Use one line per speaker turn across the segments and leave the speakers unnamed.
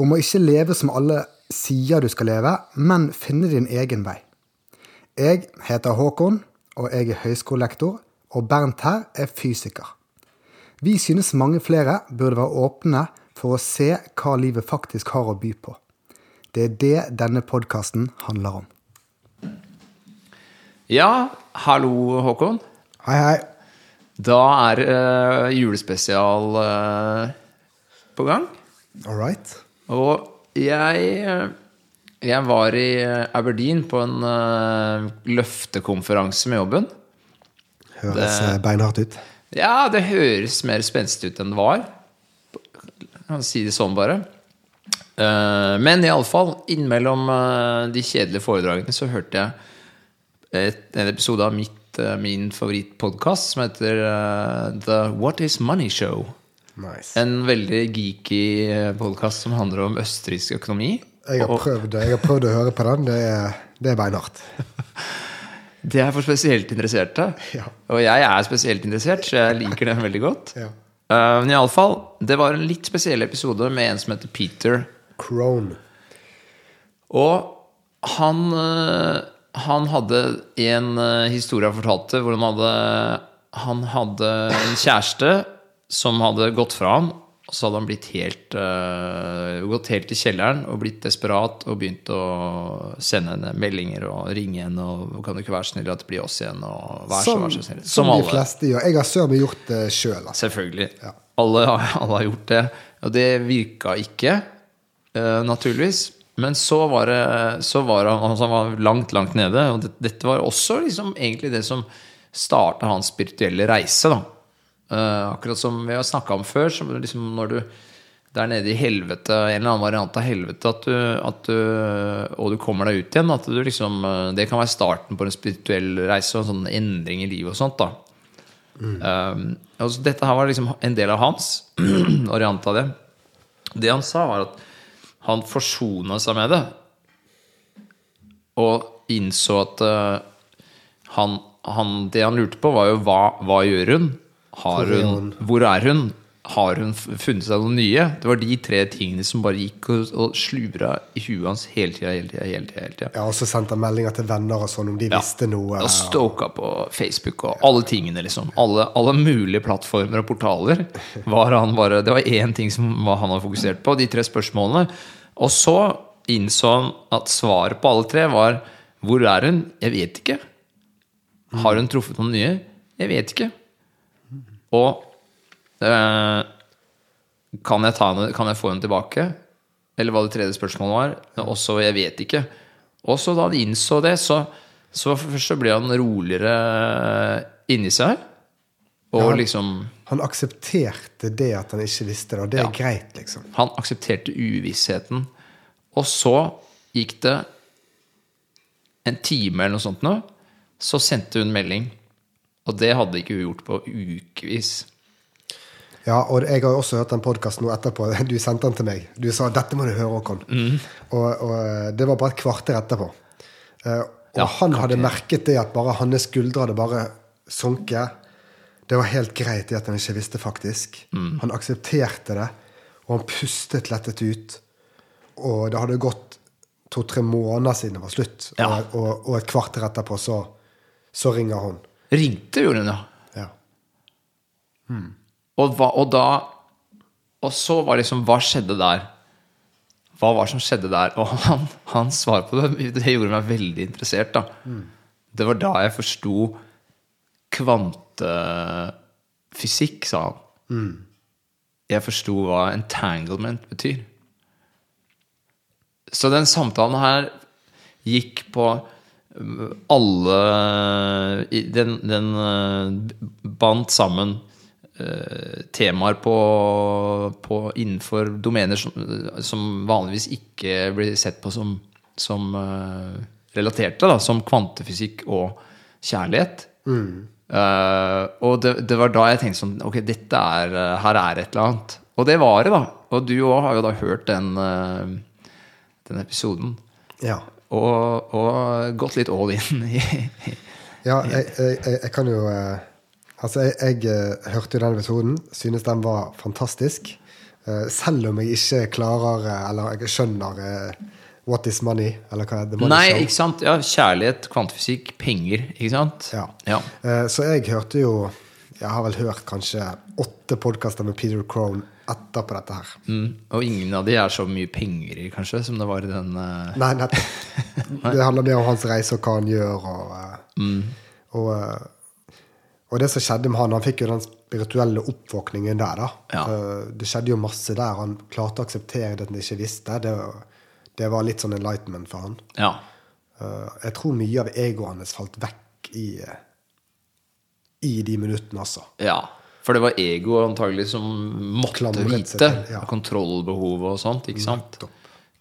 Om å ikke leve som alle sier du skal leve, men finne din egen vei. Jeg heter Håkon, og jeg er høyskolelektor, og Bernt her er fysiker. Vi synes mange flere burde være åpne for å se hva livet faktisk har å by på. Det er det denne podkasten handler om.
Ja, hallo Håkon.
Hei, hei.
Da er uh, julespesial uh, på gang.
All right.
Og jeg, eh, jeg var i Aberdeen på en uh, løftekonferanse med jobben.
Høres
Det-
beinhardt ut.
Ja, det høres mer spenstig ut enn det var. Jeg kan si det sånn, bare. Uh, men iallfall, innimellom uh, de kjedelige foredragene så hørte jeg et, en episode av mitt, uh, min favorittpodkast som heter The What Is Money Show.
Nice.
En veldig geeky podkast som handler om østerriksk økonomi.
Jeg har prøvd, jeg har prøvd å høre på den. Det er, det er beinhardt.
Det er for spesielt interesserte.
Ja.
Og jeg er spesielt interessert, så jeg liker den veldig godt.
Ja.
Uh, men iallfall, det var en litt spesiell episode med en som heter Peter.
Crone.
Og han, eh, han hadde en eh, historie han fortalte, hvor han hadde, han hadde en kjæreste som hadde gått fra ham. Og så hadde han blitt helt, uh, gått helt i kjelleren og blitt desperat og begynt å sende henne meldinger og ringe henne og 'Kan du ikke være snill at det blir oss igjen?' og vær så,
Som,
vær så snill.
som de fleste gjør. Jeg har søren meg gjort det sjøl. Altså.
Selvfølgelig. Alle, alle har gjort det. Og det virka ikke, uh, naturligvis. Men så var, det, så var han, altså han var langt, langt nede. Og det, dette var også liksom egentlig det som starta hans spirituelle reise. da. Eh, akkurat som vi har snakka om før, som liksom når du der nede i helvete, en eller annen variant av helvete, at du, at du, og du kommer deg ut igjen. At du liksom, eh, det kan være starten på en spirituell reise og en sånn endring i livet og sånt. da. Um, altså dette her var liksom en del av hans variant av det. Det han sa, var at han forsona seg med det. Og innså at uh, han, han, det han lurte på, var jo hva, hva gjør hun? Har hun? Hvor er hun? Har hun funnet seg noe nye? Det var de tre tingene som bare gikk og, og slura i huet hans hele tida. Hele tida, hele tida, hele tida.
Ja, og så sendte han meldinger til venner og sånn om de
Ja.
visste noe.
Og stoka på Facebook og alle tingene, liksom. Alle, alle mulige plattformer og portaler. Var han bare, det var én ting som han hadde fokusert på, de tre spørsmålene. Og så innså han at svaret på alle tre var Hvor er hun? Jeg vet ikke. Har hun truffet noen nye? Jeg vet ikke. Og eh, kan, jeg ta kan jeg få henne tilbake? Eller hva det tredje spørsmålet var. Også jeg vet ikke. Og så da han innså det, så, så først så ble han roligere inni seg. Og
Ja.
liksom
Han aksepterte det at han ikke visste det, og det er greit, liksom.
Han aksepterte uvissheten. Og så gikk det en time eller noe sånt nå. Så sendte hun melding. Og det hadde ikke hun gjort på ukevis.
Ja, og jeg har også hørt den podkasten etterpå. Du sendte den til meg. Du sa 'dette må du høre, Håkon'.
Mm.
Og, og eh, det var bare et kvarter etterpå. Eh, og
Ja,
han hadde merket det at bare hans skuldre hadde bare sunket. Det var helt greit i at han ikke visste, faktisk.
Mm.
Han aksepterte det, og han pustet lettet ut. Og det hadde gått to-tre måneder siden det var slutt,
Ja.
og, og et kvarter etterpå så, så ringer hun.
Ringte gjorde hun, ja.
Ja.
Og, hva, og da Og så var liksom Hva skjedde der? Hva var det som skjedde der? Og han, han svar på det Det gjorde meg veldig interessert. da Det var da jeg forsto kvantefysikk, sa han. Jeg forsto hva entanglement betyr. Så den samtalen her gikk på alle Den, den eh, bandt sammen eh, temaer på, på innenfor domener som, som vanligvis ikke blir sett på som, som eh, relaterte, da, som kvantefysikk og kjærlighet. Eh, og det, det var da jeg tenkte sånn Ok, dette er, her er et eller annet. Og det var det, da. Og du òg har jo da hørt den, uh, den episoden.
Ja.
Og, og gått litt all in
Ja, jeg, jeg, jeg, kan jo eh, Altså, jeg, jeg eh, hørte jo den episoden, synes den var fantastisk. Eh, selv om jeg ikke klarer Eller jeg skjønner What is money? Eller hva er det? Money
Nei,
show.
ikke sant? Ja, kjærlighet, kvantefysikk, penger, ikke sant?
Ja.
Ja.
Så jeg hørte jo Jeg har vel hørt kanskje åtte podkaster med Peter Crone etterpå dette her.
Mm. Og ingen av de er så mye penger i, kanskje, som det var i den uh...
Nei, nettopp. Det handler mer om hans reise og hva han gjør. Og, mm. og, eh, og det som skjedde med han, han fikk jo den spirituelle oppvåkningen der. da.
Ja.
Eh, Det skjedde jo masse der. Han klarte å akseptere det han ikke visste. Det, det var litt sånn enlightenment for han.
Ja.
Eh, Jeg tror mye av egoet hans falt vekk i, eh, i de minuttene, altså.
ja. For det var ego antagelig som måtte vite.
ja.
Kontrollbehovet og sånt, ikke sant?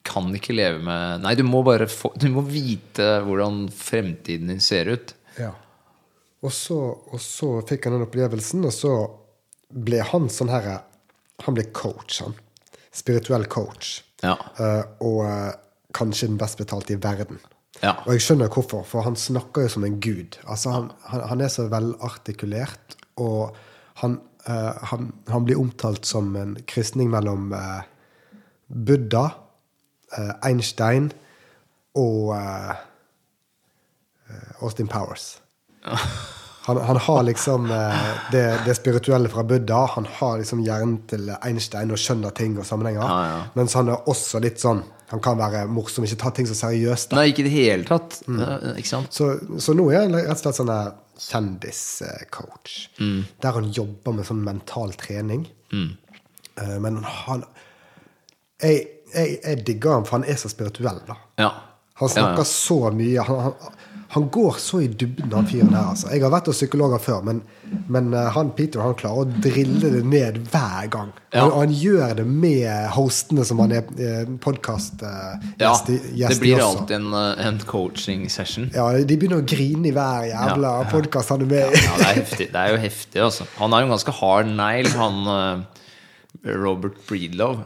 Kan ikke leve med Nei, du må bare få Du må vite hvordan fremtiden din ser ut.
Ja. Og så, og så fikk han den opplevelsen, og så ble han sånn her Han ble coach, han. Spirituell coach.
Ja.
Uh, og uh, kanskje den best betalte i verden.
Ja.
Og jeg skjønner hvorfor, for han snakker jo som en gud. Altså, han, han, han er så velartikulert, og han, uh, han, han blir omtalt som en kristning mellom uh, Buddha, uh, Einstein og Austin Powers. Han, han har liksom det, det spirituelle fra Buddha. Han har liksom hjernen til Einstein og skjønner ting og sammenhenger.
Ja, ja.
Mens han er også litt sånn Han kan være morsom, ikke ta ting så seriøst. da.
Nei, ikke i det hele tatt.
Mm. Så, så nå er han rett og slett sånn der kjendiscoach. Der han jobber med sånn mental trening. Mm. Men han jeg, jeg, jeg digger han, for han er så spirituell. da.
Ja.
Han snakker
Ja, ja.
så mye. Han, han, han går så i dybden, han fyren der. Altså. Jeg har vært hos psykologer før, men, men eh, han Peter han klarer å drille det ned hver gang.
Ja.
Og, han gjør det med hostene som han er eh, podkastgjest
ja.
i
Det blir
også.
alltid en, eh, en coaching session.
Ja, De begynner å grine i hver jævla
Ja, ja.
podkast han er med i.
Ja, det er heftig. Det er jo heftig, altså. Han er jo en ganske hard negl, han eh, Robert Breedlove.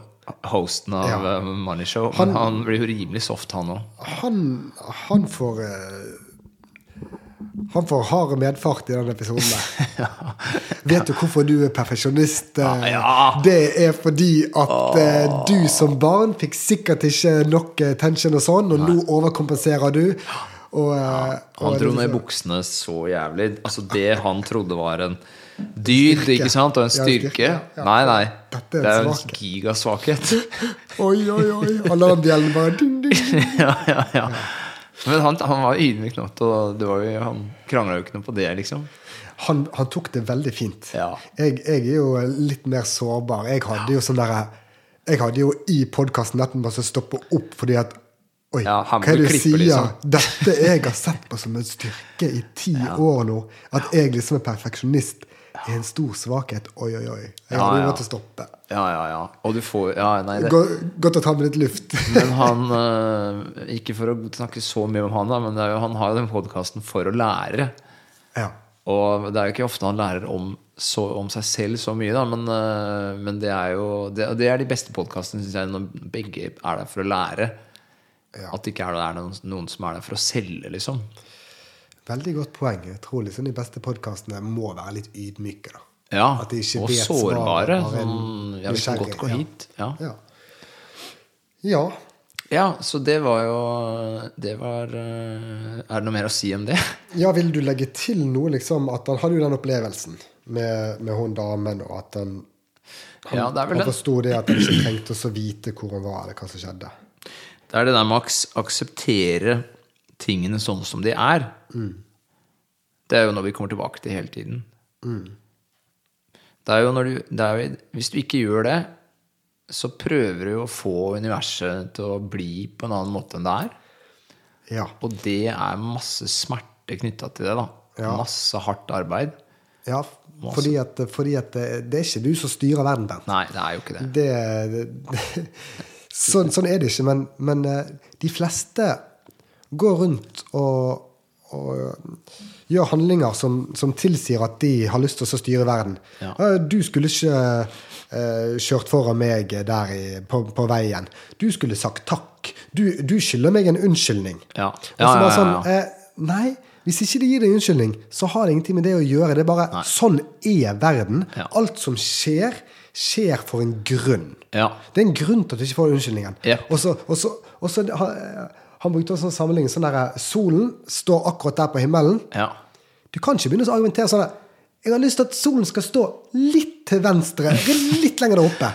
Hosten av
Ja.
eh, Money Show.
Han-
han, blir jo rimelig soft, han òg.
Han, han får eh, Han får hard medfart i den episoden der. Vet du hvorfor du er perfeksjonist? Eh,
Ja.
Det er fordi at oh. du som barn fikk sikkert ikke nok eh, tension og sånn, og nå overkompenserer du. Og, ja.
Han dro ned buksene så jævlig. Altså Det han trodde var en dyd, ikke sant, og en
Ja,
styrke.
ja, ja.
Nei, nei.
Dette er
Det er
en
en gigasvakhet.
Oi, oi, oi! Alarmbjellen bare ding, ding.
ja, ja, ja. Men han, han var ydmyk nok, og det var jo, han krangla jo ikke noe på det, liksom.
Han, han tok det veldig fint.
Ja.
Jeg, jeg er jo litt mer sårbar. Jeg hadde jo sånn derre Jeg hadde jo i podkasten netten bare stoppe opp fordi at Oi,
Ja,
hva er det du sier?
liksom.
Dette jeg har sett på som en styrke i ti år nå. At jeg liksom er perfeksjonist, er en stor svakhet. Oi, oi, oi. Jeg hadde
ja.
måttet stoppe.
Ja, ja, ja. Og du får Ja, nei, det
Godt å ta med litt luft.
Men han eh, Ikke for å snakke så mye om han, da, men det jo, han har jo den podkasten for å lære.
ja.
Og det er jo ikke ofte han lærer om, så, om seg selv så mye, da, men, eh, men det er jo Det, det er de beste podkastene, syns jeg, når begge er der for å lære.
Ja.
At det ikke er det er noen, noen som er der for å selge, liksom.
Veldig godt poeng. Jeg tror liksom de beste podkastene må være litt ydmyke. da.
Ja, og
vet
sårbare. Sånn, jeg vil godt gå hit. Ja.
Ja. ja.
ja, så det var jo Det var eh, Er det noe mer å si om det?
Ja, vil du legge til noe, liksom? At han hadde jo den opplevelsen med, med hun damen, og at han, han,
Ja, det
han forsto det at han ikke trengte å vite hvor han var, eller hva som skjedde.
Det er det der med å aks- akseptere tingene sånn som de er. Det er jo noe vi kommer tilbake til hele tiden. Det er jo når du, er jo, hvis du ikke gjør det, så prøver du å få universet til å bli på en annen måte enn det er.
Ja.
Og det er masse smerte knytta til det. da
Ja.
Masse hardt arbeid.
Ja, fordi at, fordi at det, er ikke du som styrer verden, Bernt.
Nei, det er jo ikke det.
Det, det, det sånn, sånn er det ikke. Men, men eh, de fleste går rundt og, og gjør handlinger som, som tilsier at de har lyst til å styre verden.
Ja.
«Eh, Du skulle ikke uh, kjørt foran meg der i, på, på veien. Du skulle sagt takk. Du, du skylder meg en unnskyldning.
Ja.
Og så
Ja, ja,
bare
ja,
sånn,
ja.
eh, nei, hvis ikke de gir deg unnskyldning, så har det ingenting med det å gjøre. Det er bare
Nei.
sånn er verden.
Ja.
Alt som skjer, skjer for en grunn.
Ja.
Det er en grunn til at du ikke får unnskyldningen.
Ja.
Og så, og så, og så han, han brukte også en sammenligning sånn derre Solen står akkurat der på himmelen.
Ja.
Du kan ikke begynne å argumentere sånn at Jeg har lyst til at solen skal stå litt til venstre, litt lenger der oppe.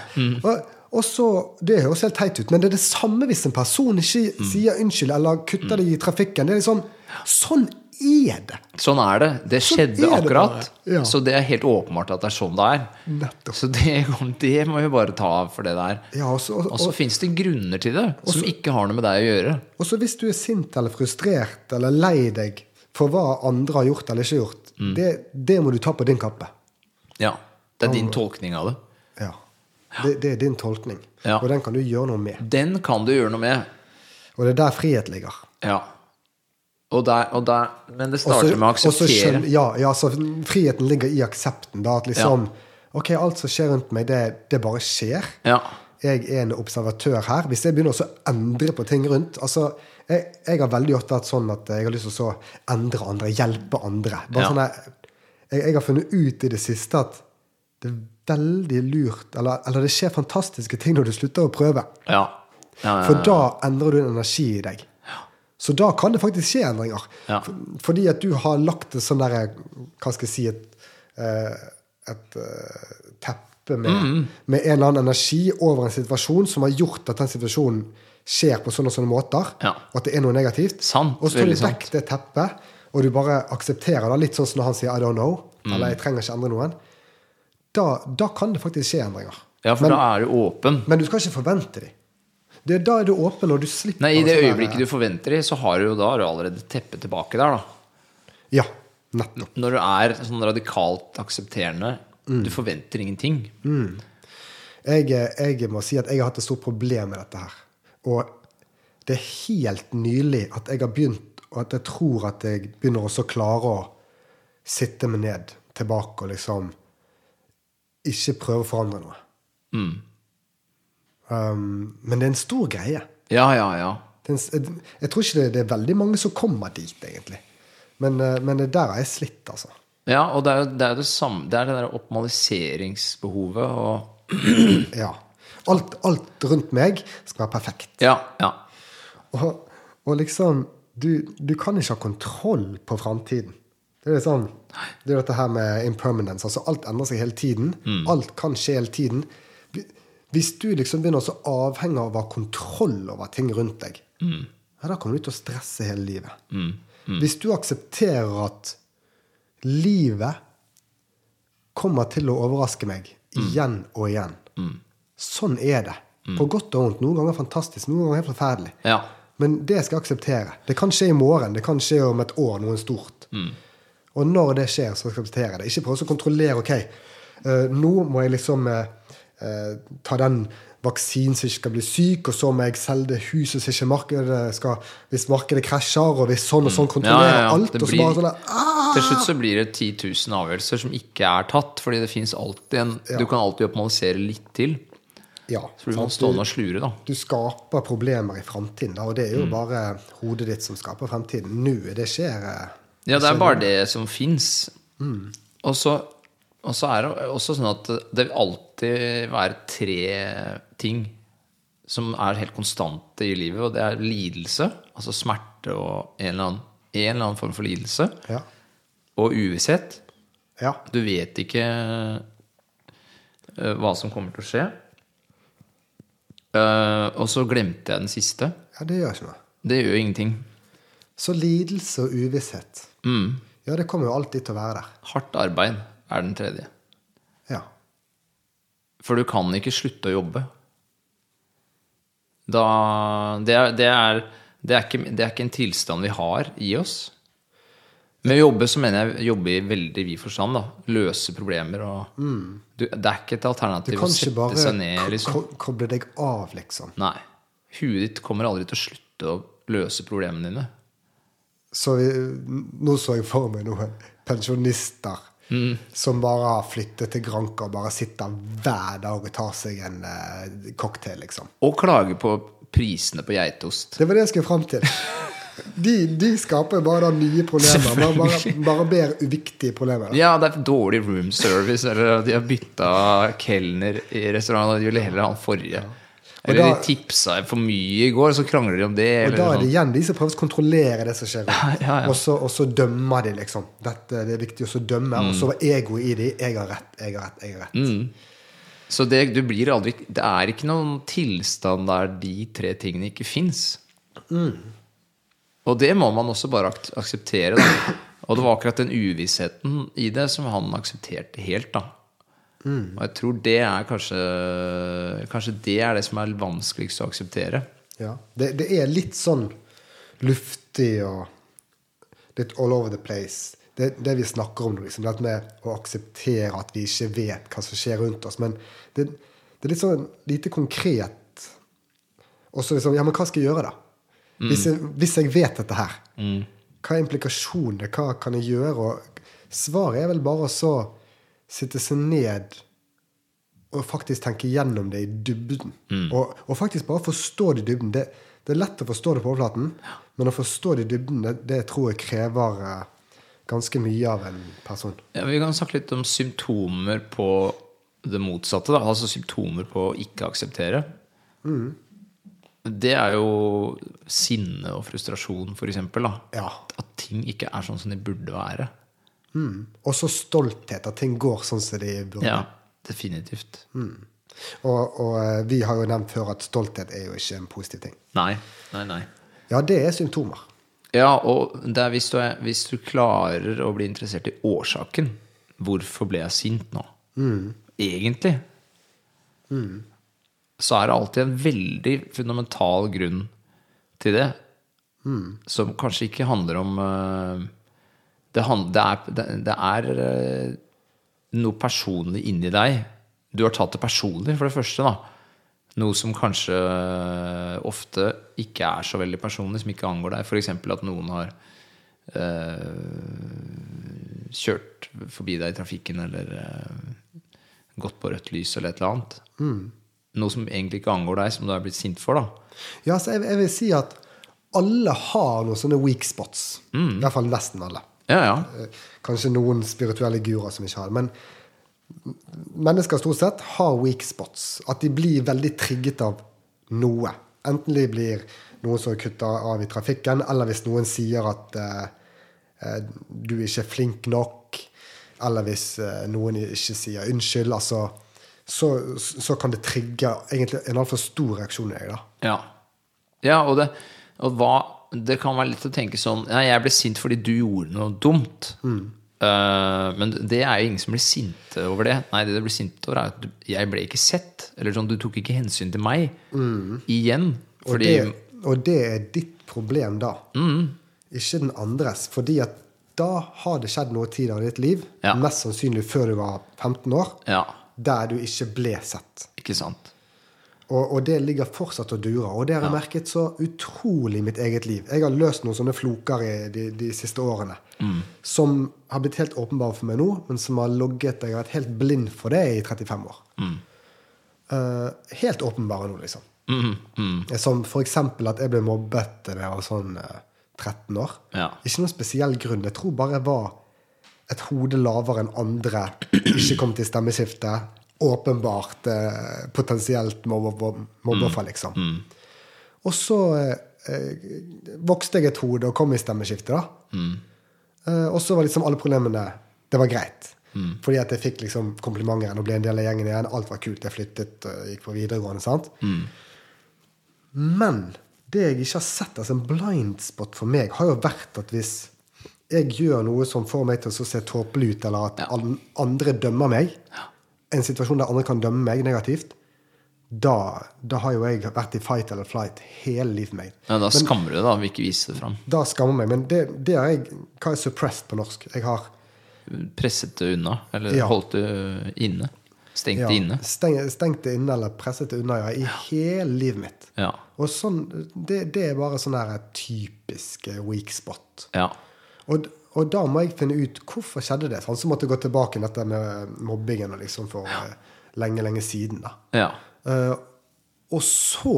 Og, og så, Det høres helt teit ut, men det er det samme hvis en person ikke sier unnskyld eller kutter det i trafikken. Det er liksom, Sånn er det.
Sånn er det. Det
Sånn
skjedde
sånn det
akkurat.
Ja.
Så det er helt åpenbart at det er sånn det er.
Nettopp.
Så det, det må vi bare ta for det der.
Ja, og så- og-
Og så fins det grunner til det som ikke har noe med deg å gjøre.
Og så hvis du er sint eller frustrert eller lei deg for hva andre har gjort eller ikke gjort, det, det må du ta på din kappe.
Ja. Det er din tolkning av det.
Ja. Det, det er din tolkning.
Ja.
Og den kan du gjøre noe med.
Den kan du gjøre noe med.
Og det er der frihet ligger.
Ja. Og der, og der, men det starter også, med å akseptere.
skjønn- Ja, ja, så friheten ligger i aksepten. Da, at liksom Ok, alt som skjer rundt meg, det, det bare skjer.
Ja.
Jeg er en observatør her. Hvis jeg begynner å endre på ting rundt altså, jeg, jeg har veldig ofte vært sånn at jeg har lyst til å så endre andre, hjelpe andre. Bare
Ja.
sånn jeg, jeg har funnet ut i det siste at det er veldig lurt Eller, eller det skjer fantastiske ting når du slutter å prøve.
Ja. ja, ja,
For
ja.
da endrer du en energi i deg. Så da kan det faktisk skje endringer.
Ja.
Fordi at du har lagt et sånn derre Hva skal jeg si Et, eh, et eh, teppe med,
Mm.
med en eller annen energi over en situasjon som har gjort at den situasjonen skjer på sånne og sånne måter,
Ja.
og at det er noe negativt.
Sant,
og så tar du vekk det teppet, og du bare aksepterer det, litt sånn som når han sier 'I don't know',
Mm.
eller 'jeg trenger ikke endre noen'. Da, da kan det faktisk skje endringer.
ja, for
Men-
da er du åpen.
men du skal ikke forvente dem. Det, da er du åpen, og du slipper
Nei, I det
der-
øyeblikket du forventer det, så har du jo da du allerede teppet tilbake der, da.
Ja, nettopp.
Når du er sånn radikalt aksepterende,
Mm.
du forventer ingenting.
Jeg, jeg må si at jeg har hatt et stort problem med dette her. Og det er helt nylig at jeg har begynt, og at jeg tror at jeg begynner også å klare å sitte meg ned tilbake og liksom ikke prøve å forandre noe.
Mm.
Um, men det er en stor greie.
Ja, ja, ja.
Det en, jeg, tror ikke det, det er veldig mange som kommer dit, egentlig. Men, eh, men det der har jeg slitt, altså.
Ja, og det er det, er det samme Det er det der optimaliseringsbehovet og
Ja. Alt, alt rundt meg skal være perfekt.
Ja, ja.
Og, og liksom du, du kan ikke ha kontroll på framtiden. Det er sånn, det er dette her med impermanence. altså Alt endrer seg hele tiden. Alt kan skje hele tiden. Hvis du liksom begynner å avhenge av å ha kontroll over ting rundt deg, ja, da kommer du til å stresse hele livet. Hvis du aksepterer at livet kommer til å overraske meg igjen og igjen Sånn er det. På godt og vondt. Noen ganger fantastisk, noen ganger helt forferdelig.
Ja.
Men det skal jeg akseptere. Det kan skje i morgen, det kan skje om et år, noe stort. Og når det skjer, så skal jeg akseptere det. Ikke prøve å kontrollere. Ok, eh, nå må jeg liksom eh, ta den vaksinen så jeg ikke skal bli syk, og så må jeg selge det huset så ikke markedet skal Hvis markedet krasjer, og hvis sånn og sånn kontrollerer alt,
blir,
og så bare sånn ah!
Til slutt så blir det 10 000 avgjørelser som ikke er tatt, fordi det fins alltid en Du kan alltid optimalisere litt til.
Ja,
Så blir man stående og slure, da.
du skaper problemer i framtiden, og det er jo bare hodet ditt som skaper fremtiden. Nå det skjer eh,
Ja, det er bare det som fins. Og så og så er det også sånn at det vil alltid være tre ting som er helt konstante i livet, og det er lidelse, altså smerte og en eller annen, en eller annen form for lidelse,
Ja.
og uvisshet.
ja.
Du vet ikke eh, hva som kommer til å skje. Eh, og så glemte jeg den siste.
Ja, det gjør ikke noe.
Det gjør ingenting.
Så lidelse og uvisshet.
Mm.
Ja, det kommer jo alltid til å være der.
Hardt arbeid er den tredje.
Ja.
For du kan ikke slutte å jobbe. Da Det er, det er, det er, ikke, det er ikke en tilstand vi har i oss. Med å jobbe så mener jeg jobbe i veldig vid forstand. da Løse problemer. Og du, det er ikke et alternativ å sette seg ned.
Du
kan
ikke bare koble deg av, liksom.
Nei. Huet ditt kommer aldri til å slutte å løse problemene dine.
Så vi, nå så jeg for meg noen pensjonister
Mm.
som bare har flyttet til Granca og bare sitter hver dag og tar seg en uh, cocktail, liksom.
Og klager på prisene på geitost.
Det var det jeg skulle fram til. De, de skaper bare da nye problemer. Bare, bare, bare mer uviktige problemer. da.
Ja, det er dårlig room service, eller de har bytta kelner i restauranten, de ville heller ha den forrige. Eller
da-
de tipsa for mye i går, så krangler de om det.
Og da er det igjen de som prøver å kontrollere det som skjer. Ja,
Ja, ja.
Og, så, og så dømmer de, liksom. Dette, det er viktig å dømme. dømme. Og
Mm.
så var egoet i de. Jeg har rett, jeg har rett, jeg har rett.
Så det, du blir aldri, det er ikke noen tilstand der de tre tingene ikke fins. Og det må man også bare ak akseptere. Da. Og det var akkurat den uvissheten i det som han aksepterte helt. da Og jeg tror det er kanskje Kanskje det er det som er vanskeligst å akseptere.
Ja. Det, det er litt sånn luftig og litt all over the place. Det, det vi snakker om liksom, det med å akseptere at vi ikke vet hva som skjer rundt oss. Men det, det er litt sånn lite konkret. Og så liksom Ja, men hva skal jeg gjøre, da? Hvis, jeg, hvis jeg vet dette her, hva er implikasjonene? Hva kan jeg gjøre? Og svaret er vel bare så sitte seg ned og faktisk tenke gjennom det i dybden. Og, og faktisk bare forstå det i dybden. Det, det er lett å forstå det på overflaten, men å forstå det i dybden, det, det tror jeg krever eh, ganske mye av en person.
Ja, vi kan snakke litt om symptomer på det motsatte. Da. Altså symptomer på å ikke akseptere. Det er jo sinne og frustrasjon, eksempel.
Ja.
At ting ikke er sånn som de burde være.
Mm. Og så stolthet, at ting går sånn som de burde.
Ja, definitivt.
Og, og eh, vi har jo nevnt før at stolthet er jo ikke en positiv ting.
Nei, nei, nei.
Ja, det er symptomer.
Ja, og det er hvis, du er, hvis du klarer å bli interessert i årsaken Hvorfor ble jeg sint nå? Egentlig. Så er det alltid en veldig fundamental grunn til det. Som kanskje ikke handler om eh, Det, er, det, er eh, noe personlig inni deg. Du har tatt det personlig, for det første. da Noe som kanskje eh, ofte ikke er så veldig personlig, som ikke angår deg. F.eks. at noen har øh, kjørt forbi deg i trafikken eller øh, gått på rødt lys eller et eller annet. Noe som egentlig ikke angår deg, som du er blitt sint for. da
Ja, så jeg, jeg vil si at alle har noen sånne weak spots. I hvert fall nesten alle.
Ja, ja.
Eh, Kanskje noen spirituelle guruer som ikke har det. Men mennesker stort sett har weak spots. At de blir veldig trigget av noe. Enten de blir noen som kutter av i trafikken, eller hvis noen sier at eh, du du ikke er flink nok, eller hvis eh, noen ikke sier unnskyld. altså så, så kan det trigge egentlig en altfor stor reaksjon i deg.
Ja, ja og, det, og hva, det kan være litt å tenke sånn Nei, Jeg ble sint fordi du gjorde noe dumt. Eh, men det er jo ingen som blir sinte over det. Nei, det de blir sinte over, er at du, jeg ble ikke sett. Eller sånn, du tok ikke hensyn til meg. Igjen.
Og, det, og det er ditt problem da. Ikke den andres. Fordi at da har det skjedd noe tidligere i ditt liv,
Ja.
mest sannsynlig før du var 15 år,
Ja,
der du ikke ble sett.
ikke sant.
Og, og det ligger fortsatt og durer. Og det har jeg merket så utrolig i mitt eget liv. Jeg har løst noen sånne floker i de, de siste årene som har blitt helt åpenbare for meg nå, men som har logget Jeg har vært helt blind for det i 35 år. Eh, helt åpenbare nå, liksom.
Mm, mm,
Som for eksempel at jeg ble mobbet da jeg var sånn uh, 13 år.
ja.
Ikke noen spesiell grunn. Jeg tror bare jeg var et hode lavere enn andre. Ikke kom til stemmeskifte. Åpenbart eh, potensielt mobbeoffer, liksom. Og så eh, eh, vokste jeg et hode og kom i stemmeskiftet, da. Eh, og så var liksom alle problemene Det var greit. Fordi at jeg fikk liksom komplimenter igjen og ble en del av gjengen igjen. Alt var kult. Jeg flyttet og gikk på videregående. sant? Men det jeg ikke har sett altså en blind spot for meg, har jo vært at hvis jeg gjør noe som får meg til å se tåpelig ut, eller at ja. andre dømmer meg, en situasjon der andre kan dømme meg negativt, da, da har jo jeg vært i fight eller flight hele livet mitt.
Ja, da skammer du deg, da. Vil ikke vise det fram.
Da skammer jeg meg. Men det, det har jeg Hva er suppressed på norsk? Jeg har
Presset det unna. Eller
Ja.
holdt det inne. Stengt
ja,
det inne.
steng, stengt det inne eller presset det unna ja, i hele livet mitt.
Ja.
Og sånn, det, det er bare sånn her typisk eh, weak spot.
ja.
Og, og da må jeg finne ut hvorfor skjedde det. Han som måtte gå tilbake i dette med mobbingen liksom for ja. lenge, lenge siden. da.
Ja.
Uh, og så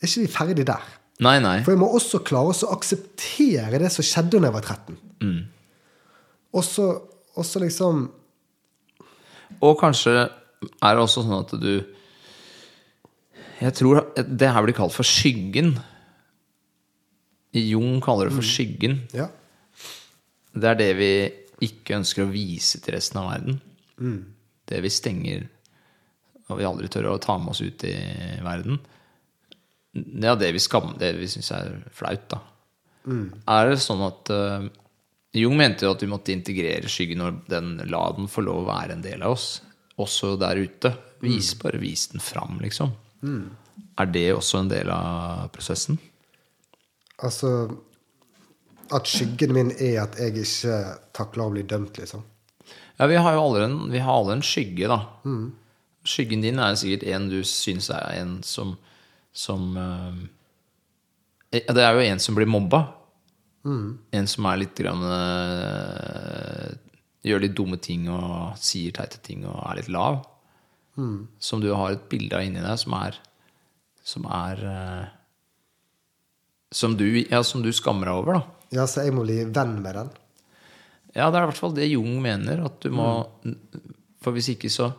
er ikke vi ferdig der.
Nei, nei.
For jeg må også klare å akseptere det som skjedde da jeg var 13.
Mm.
Og så liksom
Og kanskje er det også sånn at du Jeg tror det her blir kalt for skyggen. Jung kaller det for skyggen.
Ja.
Det er det vi ikke ønsker å vise til resten av verden. Det vi stenger og vi aldri tør å ta med oss ut i verden. Ja, det vi skammer Det vi syns er flaut, da. Er det sånn at uh, Jung mente jo at vi måtte integrere skyggen og den, la den få lov å være en del av oss. Også der ute. Vis, Bare vis den fram, liksom. Er det også en del av prosessen?
Altså At skyggen min er at jeg ikke takler å bli dømt, liksom.
Ja, vi har jo alle en, vi har alle en skygge, da. Skyggen din er sikkert en du syns er en som Som uh, Det er jo en som blir mobba. En som er litt grann uh, Gjør litt dumme ting og sier teite ting og er litt lav. Som du har et bilde av inni deg som er Som er uh, som du, ja, som du skammer deg over, da.
Ja, så jeg må bli venn med den.
Ja, det er i hvert fall det Jung mener. At du må For hvis ikke så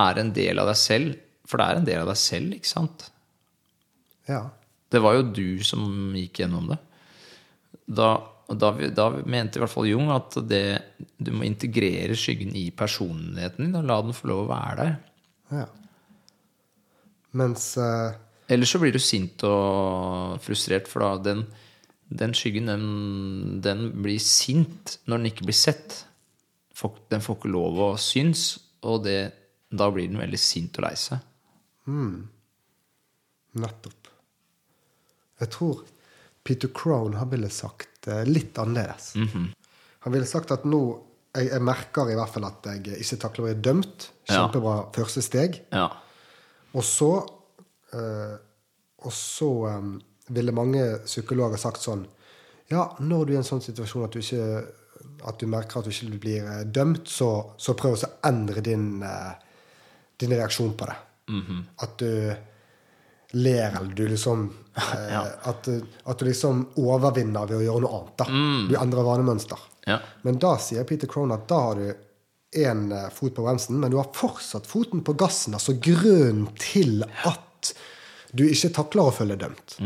er det en del av deg selv. For det er en del av deg selv, ikke sant?
Ja.
Det var jo du som gikk gjennom det. Da, da, da mente i hvert fall Jung at det, du må integrere skyggen i personligheten din og la den få lov å være der.
ja. Mens uh...
Ellers så blir du sint og frustrert, for da den, den skyggen, den, den blir sint når den ikke blir sett. Den får ikke lov å synes, og det, da blir den veldig sint og lei seg.
Nettopp. Jeg tror Peter Crone har ville sagt eh, litt annerledes. Han ville sagt at nå jeg, jeg merker i hvert fall at jeg ikke takler å bli dømt. Kjempebra første steg.
Ja.
Og så øh, Og så eh, ville mange psykologer sagt sånn Ja, når du er i en sånn situasjon at du ikke at du merker at du ikke blir eh, dømt, så, så prøv å endre din, eh, din reaksjon på det. At du ler, eller du liksom eh,
Ja.
at, du- at du liksom overvinner ved å gjøre noe annet. da. Du endrer vanemønster.
Ja.
Men da sier Peter Crone at da har du én fot på bremsen, men du har fortsatt foten på gassen. Altså grunnen til at du ikke takler å følge dømt.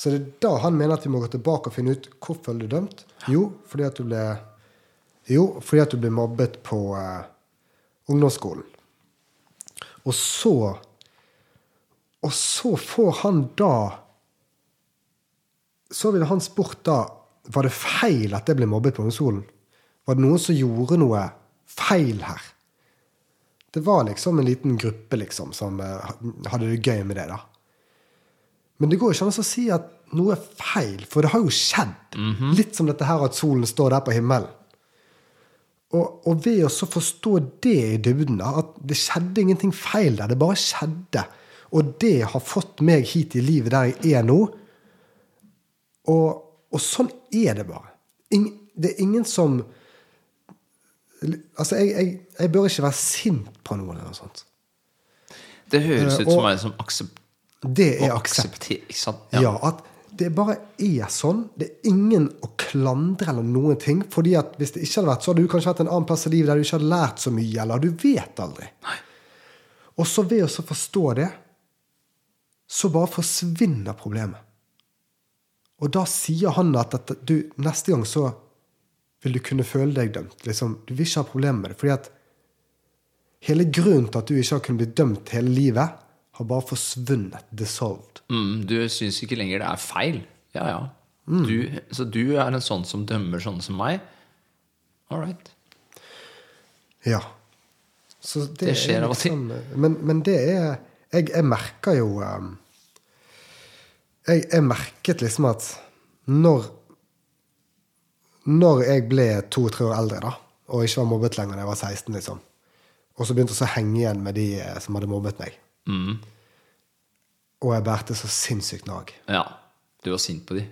Så det er da han mener at vi må gå tilbake og finne ut hvorfor du er dømt. Jo, fordi at du ble Jo, fordi at du ble mobbet på eh, ungdomsskolen. Og så Og så får han da så ville han spurt da Var det feil at jeg ble mobbet på ungdomsskolen. Var det noen som gjorde noe feil her? Det var liksom en liten gruppe liksom som eh, hadde det gøy med det. da. Men det går ikke an å si at noe er feil, for det har jo skjedd. Litt som dette her at solen står der på himmelen. Og, og ved å så forstå det i dybden, at det skjedde ingenting feil der, det bare skjedde. Og det har fått meg hit i livet der jeg er nå. Og, og sånn er det bare. Ingen, det er ingen som Altså, jeg, jeg, jeg bør ikke være sint på noen eller noe sånt.
Det høres
Eh,
ut som
og-
meg som aksept...
Det er aksept.
sant?
Ja. at det bare er sånn. Det er ingen å klandre eller noen ting. fordi at hvis det ikke hadde vært så, hadde du kanskje vært en annen plass i livet der du ikke hadde lært så mye. eller du vet aldri. Og så ved å forstå det, så bare forsvinner problemet. Og da sier han at, at du, neste gang så vil du kunne føle deg dømt. Liksom, du vil ikke ha problemer med det. fordi at hele grunnen til at du ikke har kunnet bli dømt hele livet, har bare forsvunnet. Dissolved.
Mm, du syns ikke lenger det er feil. Ja, ja. Du, så du er en sånn som dømmer sånne som meg? All right.
Ja. Så det,
Det skjer
er
av og til.
liksom, Men, men det er jeg, jeg merker jo um, jeg, jeg merket liksom at når Når jeg ble to-tre år eldre da, og ikke var mobbet lenger da jeg var 16, liksom, og så begynte jeg å henge igjen med de eh, som hadde mobbet meg,
Mm.
og jeg bærte så sinnssykt nag
Ja. Du var sint på de.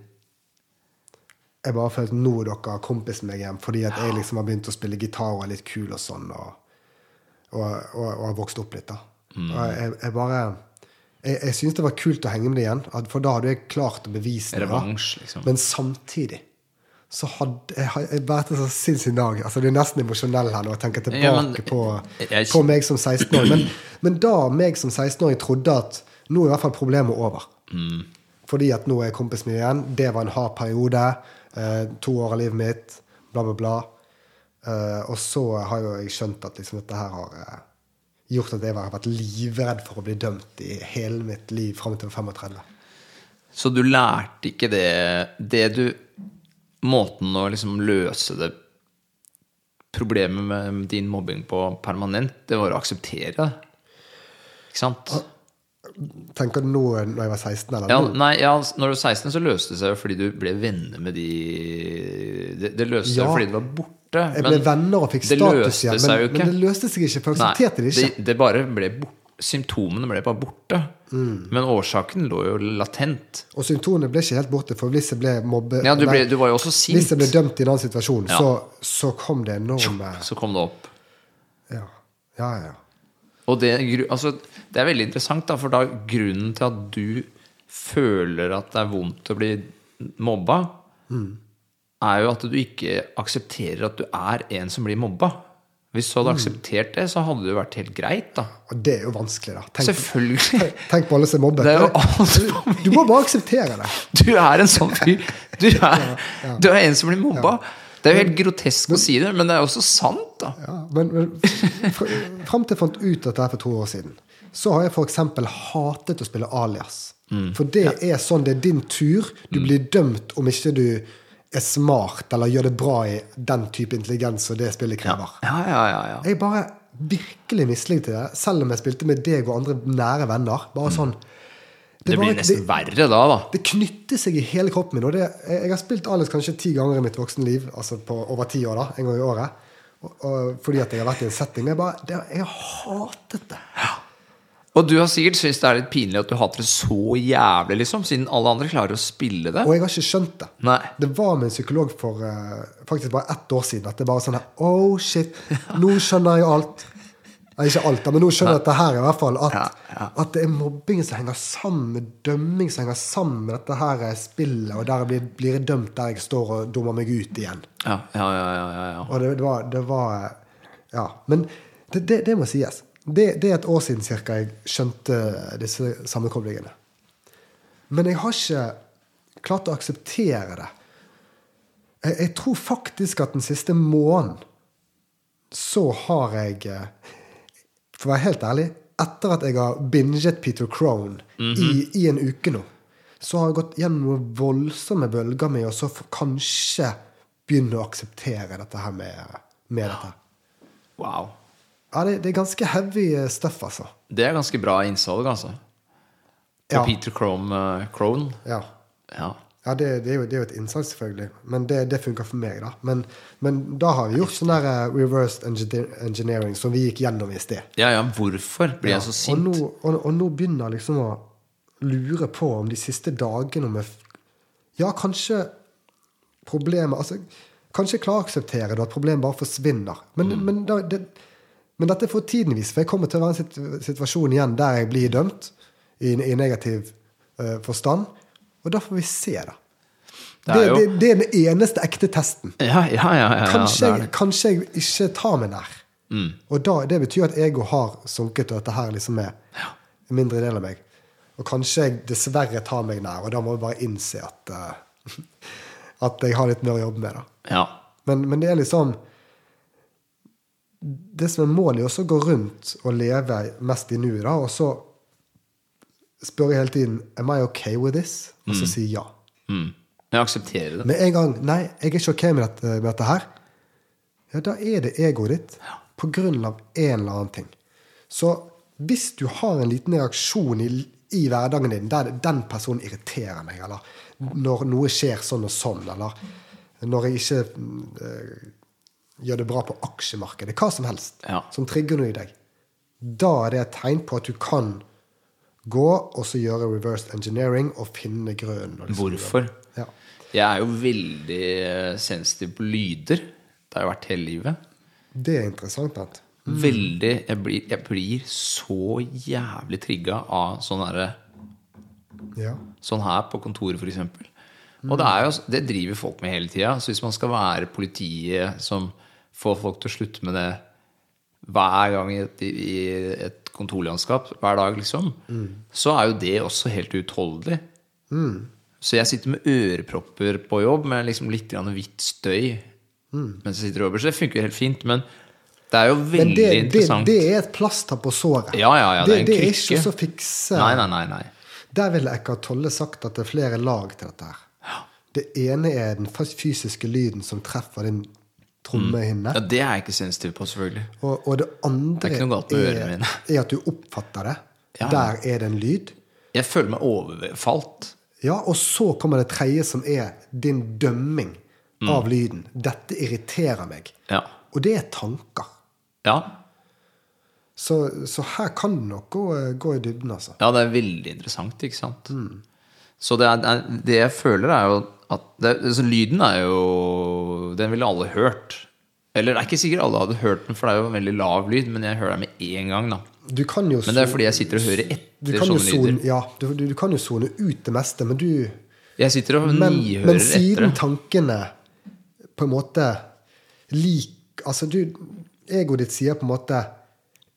Jeg bare følte nå er dere kompisen meg igjen, fordi at jeg liksom har begynt å spille gitar og er litt kul og sånn, og, og, og, og har vokst opp litt, da.
Mm.
Og jeg, jeg bare Jeg, jeg syntes det var kult å henge med det igjen, for da hadde jeg klart å bevise det.
Revansj, liksom.
Men samtidig så hadde jeg, har- vært bærte så sinnssyk dag. Altså, det er nesten emosjonell her når jeg tenker tilbake
Ja, men-
på,
jeg-
på meg som 16-åring. Men, men da meg som 16-åring trodde at nå er i hvert fall problemet over.
Mm.
Fordi at nå er jeg kompis med igjen. Det var en hard periode. Eh, to år av livet mitt. Bla, bla, bla. Eh, og så har jo jeg skjønt at liksom dette her har eh, gjort at jeg har vært livredd for å bli dømt i hele mitt liv fram til jeg var 35.
Så du lærte ikke det Det du Måten å liksom løse det problemet med din mobbing på permanent, det var å akseptere det. Ikke sant?
Tenker du nå når jeg var 16, eller
Ja, nei, ja, når du var 16, så løste det seg jo fordi du ble venner med de Det, det løste seg
Ja.
fordi du var borte.
Jeg ble venner og fikk status igjen, men, men det løste seg ikke, for jeg aksepterte det ikke.
det, det bare ble bort, symptomene ble bare borte.
Mm.
Men årsaken lå jo latent.
Og symptomene ble ikke helt borte, for hvis jeg ble mobbe...
Ja, du, ble, du var jo også sint.
Hvis jeg ble dømt i en annen situasjon,
Ja.
så, så kom det enorme
Så kom det opp.
Ja, ja, ja.
Og det, altså, det er veldig interessant, da, for da grunnen til at du føler at det er vondt å bli mobba,
Mm.
er jo at du ikke aksepterer at du er en som blir mobba. Hvis du
Mm.
hadde akseptert det, så hadde det vært helt greit, da.
Og det er jo vanskelig, da. Tenk,
Selvfølgelig.
tenk på alle som er
er jo alt
Du må bare akseptere det.
Du er en sånn fyr. Du er, du er en som blir mobba. Det er jo helt grotesk å si det, men det er også sant, da.
Ja, men, men fr- fram til jeg fant ut dette her for to år siden, så har jeg f.eks. hatet å spille alias.
Mm.
For det er sånn, det er din tur. Du blir dømt om ikke du er smart eller gjør det bra i den type intelligens som det spillet krever.
Ja, ja, ja, ja.
Jeg bare virkelig mislikte det, selv om jeg spilte med deg og andre nære venner. Bare sånn
Det
det
blir nesten verre da, da.
det knytter seg i hele kroppen min. Og det, jeg, jeg har spilt Alex kanskje ti ganger i mitt voksenliv, altså på over ti år, da, en gang i året. Og, og, fordi at jeg har vært i en setting. Men jeg, bare, det, jeg har hatet det.
Og du har sikkert syntes det er litt pinlig at du hater det så jævlig, liksom, siden alle andre klarer å spille det.
Og jeg har ikke skjønt det.
Nei.
Det var med en psykolog for eh, faktisk bare ett år siden. At det bare sånn her Oh, shit. Nå skjønner jeg alt. Nei, ikke alt, men nå skjønner jeg at det her i hvert fall at,
Ja, ja.
at det er mobbing som henger sammen med dømming som henger sammen med dette her spillet, og der blir, blir jeg dømt der jeg står og dummer meg ut igjen.
Ja, ja, ja, ja, ja, ja.
Og det, det, var, det var Ja. Men det, det, det må sies. Det, det er et år siden cirka jeg skjønte disse sammenkoblingene. Men jeg har ikke klart å akseptere det. Jeg, jeg tror faktisk at den siste måneden så har jeg eh, For å være helt ærlig, etter at jeg har binget Peter Crone i, i en uke nå, så har jeg gått gjennom voldsomme bølger med å så kanskje begynne å akseptere dette her med, med dette.
Wow.
Ja, det, det er ganske heavy eh, stuff, altså.
Det er ganske bra innsalg, altså. På
Ja.
Peter Crome, uh, Crone.
Ja,
Ja.
ja det, det, er jo, det er jo et innsalg, selvfølgelig. Men det, det funker for meg, da. Men, men da har vi gjort sånn der eh, reversed engineering som vi gikk gjennom i sted.
ja, ja, hvorfor blir jeg så
Og
sint?
nå, og, og nå begynner jeg liksom å lure på om de siste dagene om f- Ja, kanskje problemet altså, Kanskje jeg klarer å akseptere at problemet bare forsvinner. Men,
Mm.
men, da, det, men dette får tiden vise, for jeg kommer til å være i en situasjon igjen der jeg blir dømt i, i negativ uh, forstand. Og da får vi se, da.
Det
Det,
er jo-
det, det er den eneste ekte testen.
Ja, ja, ja.
Kanskje, jeg, kanskje jeg ikke tar meg nær. Og da, det betyr at ego har sunket, og at dette her liksom er en mindre del av meg. Og kanskje jeg dessverre tar meg nær, og da må jeg bare innse at uh, At jeg har litt mer å jobbe med. da.
Ja.
Men, men det er liksom Det som er målet, er også å gå rundt og leve mest i nuet, og så spør jeg hele tiden Am I okay with this? Og så sier ja.
Mm. Jeg aksepterer det.
Med en gang Nei, jeg er ikke ok med dette, med dette her. Ja, da er det egoet ditt på grunn av en eller annen ting. Så hvis du har en liten reaksjon i, i hverdagen din der den personen irriterer meg, eller når noe skjer sånn og sånn, eller når jeg ikke eh, gjør det bra på aksjemarkedet, hva som helst,
Ja.
som trigger noe i deg, da er det et tegn på at du kan gå og så gjøre reverse engineering og finne skal
Hvorfor?
Ja.
Jeg er jo veldig eh, sensitiv på lyder. Det har jeg vært hele livet.
Det er interessant. Bent.
Veldig jeg blir, jeg blir så jævlig trigga av sånn herre
Ja.
Sånn her på kontoret, f.eks. Og det, jo, det driver folk med hele tida. Så hvis man skal være politiet som får folk til å slutte med det hver gang i et, i et kontorlandskap, hver dag, liksom, så er jo det også helt uutholdelig. Så jeg sitter med ørepropper på jobb med liksom litt grann hvitt støy mens jeg sitter jobber. Så det funker helt fint. Men det er jo veldig
det, det,
interessant.
det er et plaster på såret.
Ja, ja, ja, det er en
det er
krykke.
ikke så fikse
nei, nei. nei.
Der ville Eckhart Tolle sagt at det er flere lag til dette. her. Det ene er den fysiske lyden som treffer din trommehinne.
Ja, det er jeg ikke sensitiv på, selvfølgelig.
Og, og det andre
Det er
er, er at du oppfatter det.
Ja.
Der er det en lyd.
Jeg føler meg overfalt.
Ja, Og så kommer det tredje, som er din dømming
Mm.
av lyden. Dette irriterer meg.
Ja.
Og det er tanker.
Ja.
Så, så her kan det nok gå, gå i dybden, altså.
ja, det er veldig interessant, ikke sant? Så det, er, det jeg føler, er jo at det, altså, Lyden er jo Den ville alle hørt. Eller det er ikke sikkert alle hadde hørt den, for det er jo en veldig lav lyd, men jeg hører den med en gang, da.
Du kan jo
Men det er fordi jeg sitter og hører etter sånne
zone,
lyder.
ja, du, du, du kan jo sone ut det meste, men du
Jeg sitter og
Men,
nihører
men siden
etter.
tankene på en måte lik Altså, du Egoet ditt sier på en måte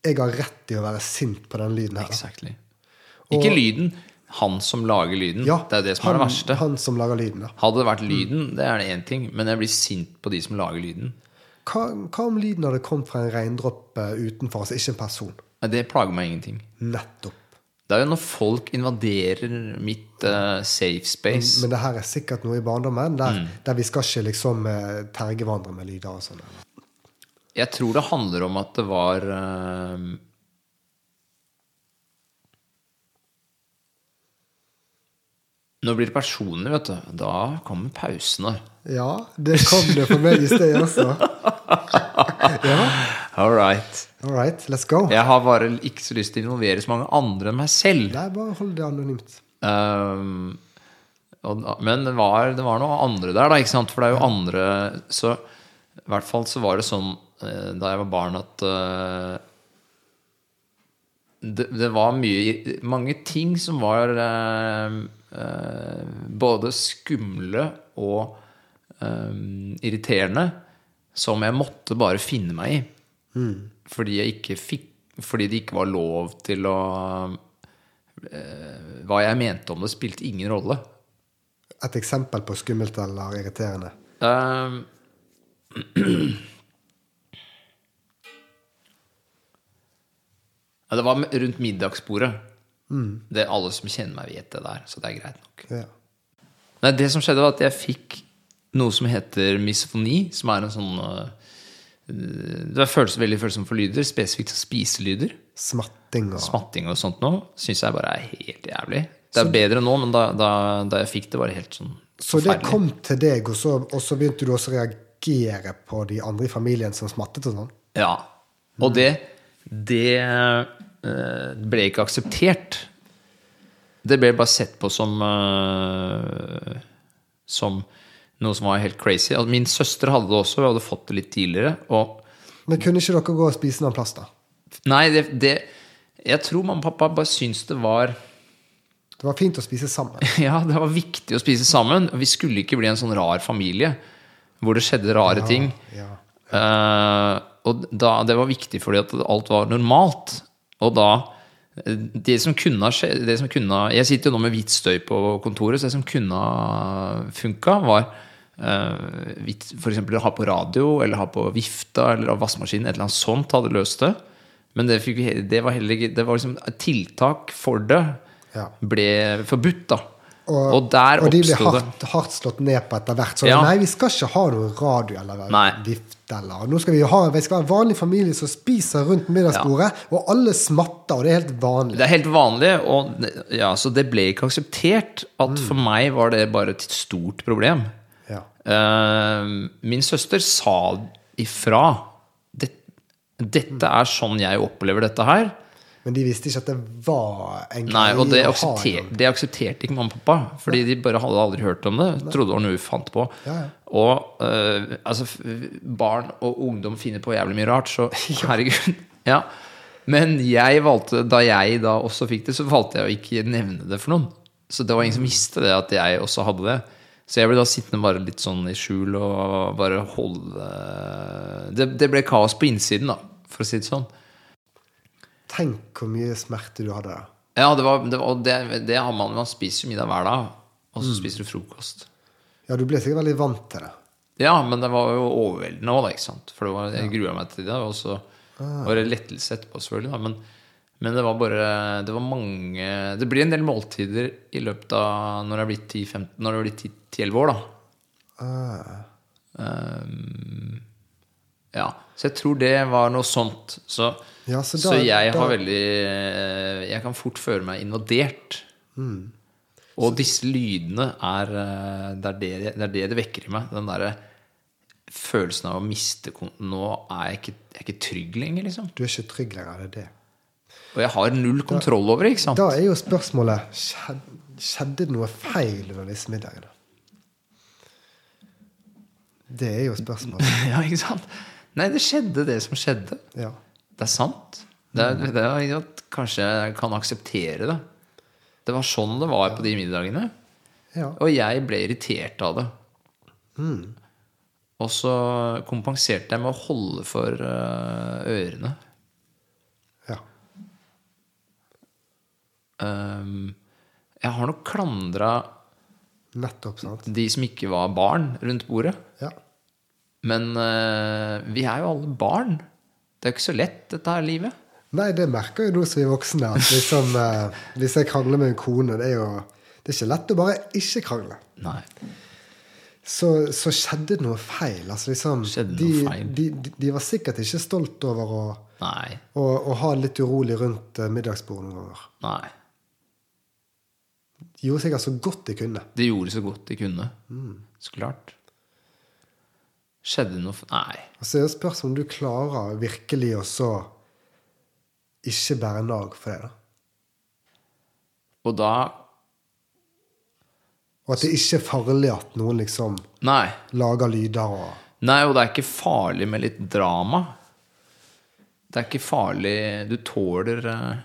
'Jeg har rett i å være sint på den lyden her'.
Exactly. Ikke lyden. Han som lager lyden.
Ja,
det er det som
han,
er det verste.
Han som lager lyden, ja.
Hadde det vært lyden, det er det én ting, men jeg blir sint på de som lager lyden.
Hva, hva om lyden hadde kommet fra en regndråpe utenfor, altså ikke en person?
Nei, Det plager meg ingenting.
Nettopp.
Det er jo når folk invaderer mitt uh, safe space.
Men det her er sikkert noe i barndommen der,
Mm.
der vi skal ikke liksom uh, tergevandre med lyder og sånn.
Jeg tror det handler om at det var eh, Nå blir det personlig, vet du. Da kommer pausene.
Ja, det kom det for meg i sted også. ja,
All right.
all right, let's go.
Jeg har bare ikke så lyst til å involvere så mange andre enn meg selv.
Nei, bare hold det anonymt.
Um, og, men det var, det var noe andre der, da, ikke sant? For det er jo andre Så i hvert fall så var det sånn eh, da jeg var barn, at uh, det, det var mye Mange ting som var eh, både skumle og eh, irriterende, som jeg måtte bare finne meg i. Fordi jeg ikke fikk Fordi det ikke var lov til å eh, Hva jeg mente om det, spilte ingen rolle.
Et eksempel på skummelt eller irriterende.
Um, det var rundt middagsbordet. Det er Alle som kjenner meg, vet det der, så det er greit nok.
Ja.
Nei, det som skjedde, var at jeg fikk noe som heter misofoni, som er en sånn øh, Det er følelse, veldig følsom for lyder, spesifikt spiselyder.
Smatting og
Smatting og sånt noe syns jeg bare er helt jævlig. Det er bedre nå, men da, da, da jeg fikk det, var det helt sånn
Så det kom til deg, og så, og så begynte du også å reagere på de andre i familien som smattet og sånn?
Ja. Og det, det eh, ble ikke akseptert. Det ble bare sett på som eh, Som noe som var helt crazy. Altså, min søster hadde det også, vi hadde fått det litt tidligere.
Men kunne ikke dere gå og spise noen annen plass, da?
nei, det, det Jeg tror mamma og pappa bare syntes det var
Det var fint å spise sammen.
Ja, det var viktig å spise sammen. Vi skulle ikke bli en sånn rar familie hvor det skjedde rare ting.
Ja.
Eh, og da, det var viktig fordi at alt var normalt. Og da Det som kunne ha skjedd det som kunne, Jeg sitter jo nå med hvitt støy på kontoret, så det som kunne ha funka, var uh, f.eks. å ha på radio, eller ha på vifta, eller ha vaskemaskinen. Et eller annet sånt hadde løst det. Men det, fikk, det var heller ikke Det var liksom tiltak for det
Ja.
ble forbudt, da. Og der
og de blir hardt, hardt slått ned på etter hvert. Så
Ja.
nei, vi skal ikke ha noe radio eller
Nei.
Eller. Nå skal vi ha, vi skal en vanlig familie som spiser rundt middagsbordet, og alle smatter, og det er helt vanlig.
Det er helt vanlig, og ja, så det ble ikke akseptert. At for meg var det bare et stort problem.
Ja.
Uh, min søster sa ifra. Det, dette er sånn jeg opplever dette her.
Men de visste ikke at det var en
Nei, og det,
greie
aksepter, det aksepterte ikke mamma og pappa. Fordi de bare hadde aldri hørt om det. Trodde det var noe vi fant på.
Ja, ja.
Og uh, altså, barn og ungdom finner på jævlig mye rart, så herregud. Ja. Men jeg valgte, da jeg da også fikk det, så valgte jeg å ikke nevne det for noen. Så det var ingen som visste det, at jeg også hadde det. Så jeg ble da sittende bare litt sånn i skjul og bare holde Det, det ble kaos på innsiden, da, for å si det sånn.
Tenk hvor mye smerte du hadde.
Ja, det, var, det, og det, det har man. Man spiser jo middag hver dag, og så spiser du frokost.
Ja, du ble sikkert veldig vant til det.
Ja, men det var jo overveldende òg, ikke sant. For det var, jeg grua meg til det, og så var det lettelse etterpå, selvfølgelig. Da. Men, men det var bare Det var mange Det blir en del måltider i løpet av når jeg blitt 10-15 Når jeg er blitt 10-11 år, da.
Ah,
Ehm, ja. Så jeg tror det var noe sånt. Så,
Ja, så
så,
da-
jeg har veldig eh, Jeg kan fort føle meg invadert.
Mm.
Og disse lydene er eh, det er det, det er det det vekker i meg. Den derre følelsen av å miste Nå er jeg ikke, jeg er ikke trygg lenger, liksom.
du er ikke trygg lenger, det er det.
Og jeg har null kontroll over det, ikke sant?
Da er jo spørsmålet Skjedde det noe feil under disse middagene? Det er jo spørsmålet.
ja, ikke sant? Nei, det skjedde det som skjedde.
Ja.
Det er sant. Det er, det er at kanskje jeg kan akseptere det. Det var sånn det var på de middagene.
ja.
Og jeg ble irritert av det. Og så kompenserte jeg med å holde for øh, ørene.
ja.
Um, jeg har nok klandra de som ikke var barn rundt bordet. Men uh, vi er jo alle barn. Det er jo ikke så lett, dette her livet.
Nei, det merker jo nå som vi er voksne. At liksom, uh, hvis jeg krangler med en kone, det er jo det er ikke lett å bare ikke krangle.
Nei.
Så, så skjedde det noe feil. Altså, liksom,
Skjedde
de,
noe feil.
De, de, de var sikkert ikke stolt over å, å, å ha det litt urolig rundt eh, middagsbordet noen ganger.
Nei.
De gjorde sikkert så godt de kunne.
De gjorde så godt de kunne. Så klart. Skjedde noe Nei.
Altså, så det spørsmålet om du klarer virkelig å så ikke bære nag for det. da.
Og da
Og at det ikke er farlig at noen liksom
Nei.
lager lyder og
Nei, og det er ikke farlig med litt drama. Det er ikke farlig Du tåler eh,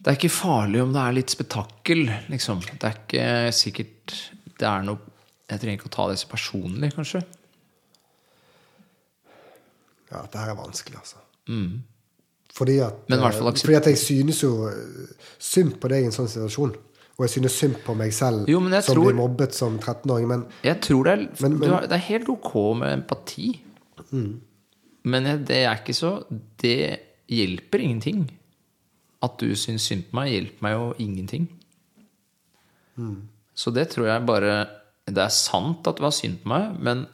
Det er ikke farlig om det er litt spetakkel, liksom. Det er ikke sikkert Det er noe Jeg trenger ikke å ta det så personlig, kanskje.
Ja, det her er vanskelig, altså.
Mm.
Fordi at, eh, fordi at jeg synes jo eh, synd på deg i en sånn situasjon. Og jeg synes synd på meg selv
Jo,
som
tror-
blir mobbet som 13-åring. Men
Jeg tror det er,
Men- men-
du har, det er helt ok med empati. Men det er ikke så Det hjelper ingenting. At du syns synd på meg, hjelper meg jo ingenting. Så det tror jeg bare Det er sant at det var synd på meg, men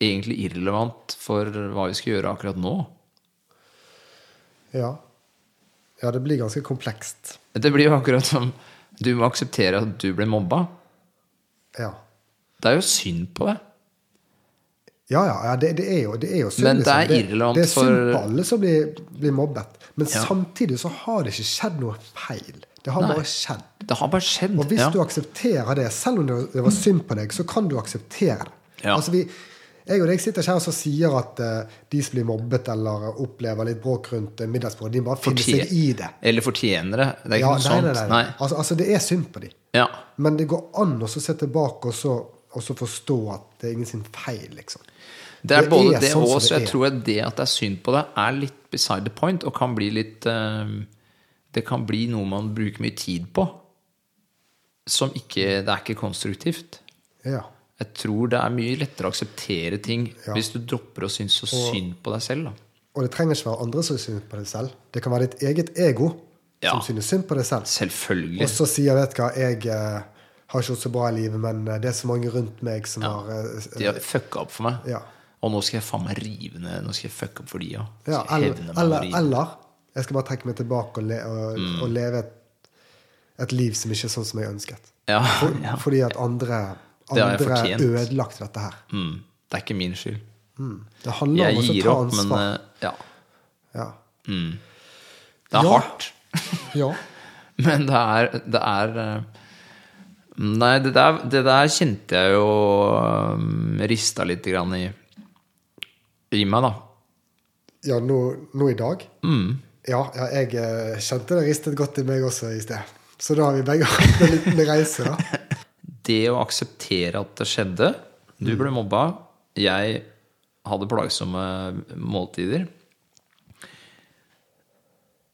egentlig irrelevant for hva vi skal gjøre akkurat nå.
ja. Ja, det blir ganske komplekst.
Det blir jo akkurat som du må akseptere at du ble mobba.
Ja.
Det er jo synd på deg.
Ja, ja, ja det, det, er jo, det er jo synd.
Men det er
liksom.
for
det er synd på alle som blir, blir mobbet. Men
Ja.
samtidig så har det ikke skjedd noe feil. Det har
Nei.
bare skjedd.
Det har bare skjedd.
Og hvis
ja.
du aksepterer det, selv om det var synd på deg, så kan du akseptere det.
Ja.
Altså vi, jeg og deg sitter ikke her og sier at eh, de som blir mobbet eller opplever litt bråk rundt uh, middagsbordet, de bare finner
Fortje-
seg i det.
Eller fortjener det. Det er ikke
Ja,
noe
nei,
sånt.
nei, nei, nei. Altså, altså, det er synd på dem.
Ja.
Men det går an å se tilbake og så, og så forstå at det er ingen sin feil, liksom.
Det er
Det
både
er
det
sånn
og så
det
jeg
er.
tror at det at det er synd på deg, er litt beside the point, og kan bli litt uh, Det kan bli noe man bruker mye tid på. Som ikke Det er ikke konstruktivt.
Ja.
Jeg tror det er mye lettere å akseptere ting
Ja.
hvis du dropper å synes så synd på deg selv. Da.
Og det trenger ikke være andre som synes på deg selv. Det kan være ditt eget ego
Ja.
som synes synd på deg selv.
Selvfølgelig.
Og så sier vet du hva, jeg eh, har ikke gjort så bra i livet, men eh, det er så mange rundt meg som har eh,
De har fucka opp for meg.
ja.
Og nå skal jeg faen meg rive ned. Nå skal jeg fucke opp for de
ja, eller, eller, eller jeg skal bare trekke meg tilbake og, le, og,
Mm.
og leve et, et liv som ikke er sånn som jeg ønsket.
Ja,
For,
ja.
Fordi at andre, andre ødelagt dette her.
Mm. Det er ikke min skyld.
Det handler
Jeg
om å ta
opp, men
ansvar.
eh, ja.
ja.
Det er
Ja.
hardt.
ja.
Men det er, det er eh, Nei, det der, det der kjente jeg jo um, rista litt grann i, i meg, da.
Ja, nå, nå i dag?
Mm.
Ja, ja, jeg kjente det ristet godt i meg også i sted. Så da har vi begge hatt en liten reise, da.
Det å akseptere at det skjedde Du ble mobba, jeg hadde plagsomme måltider.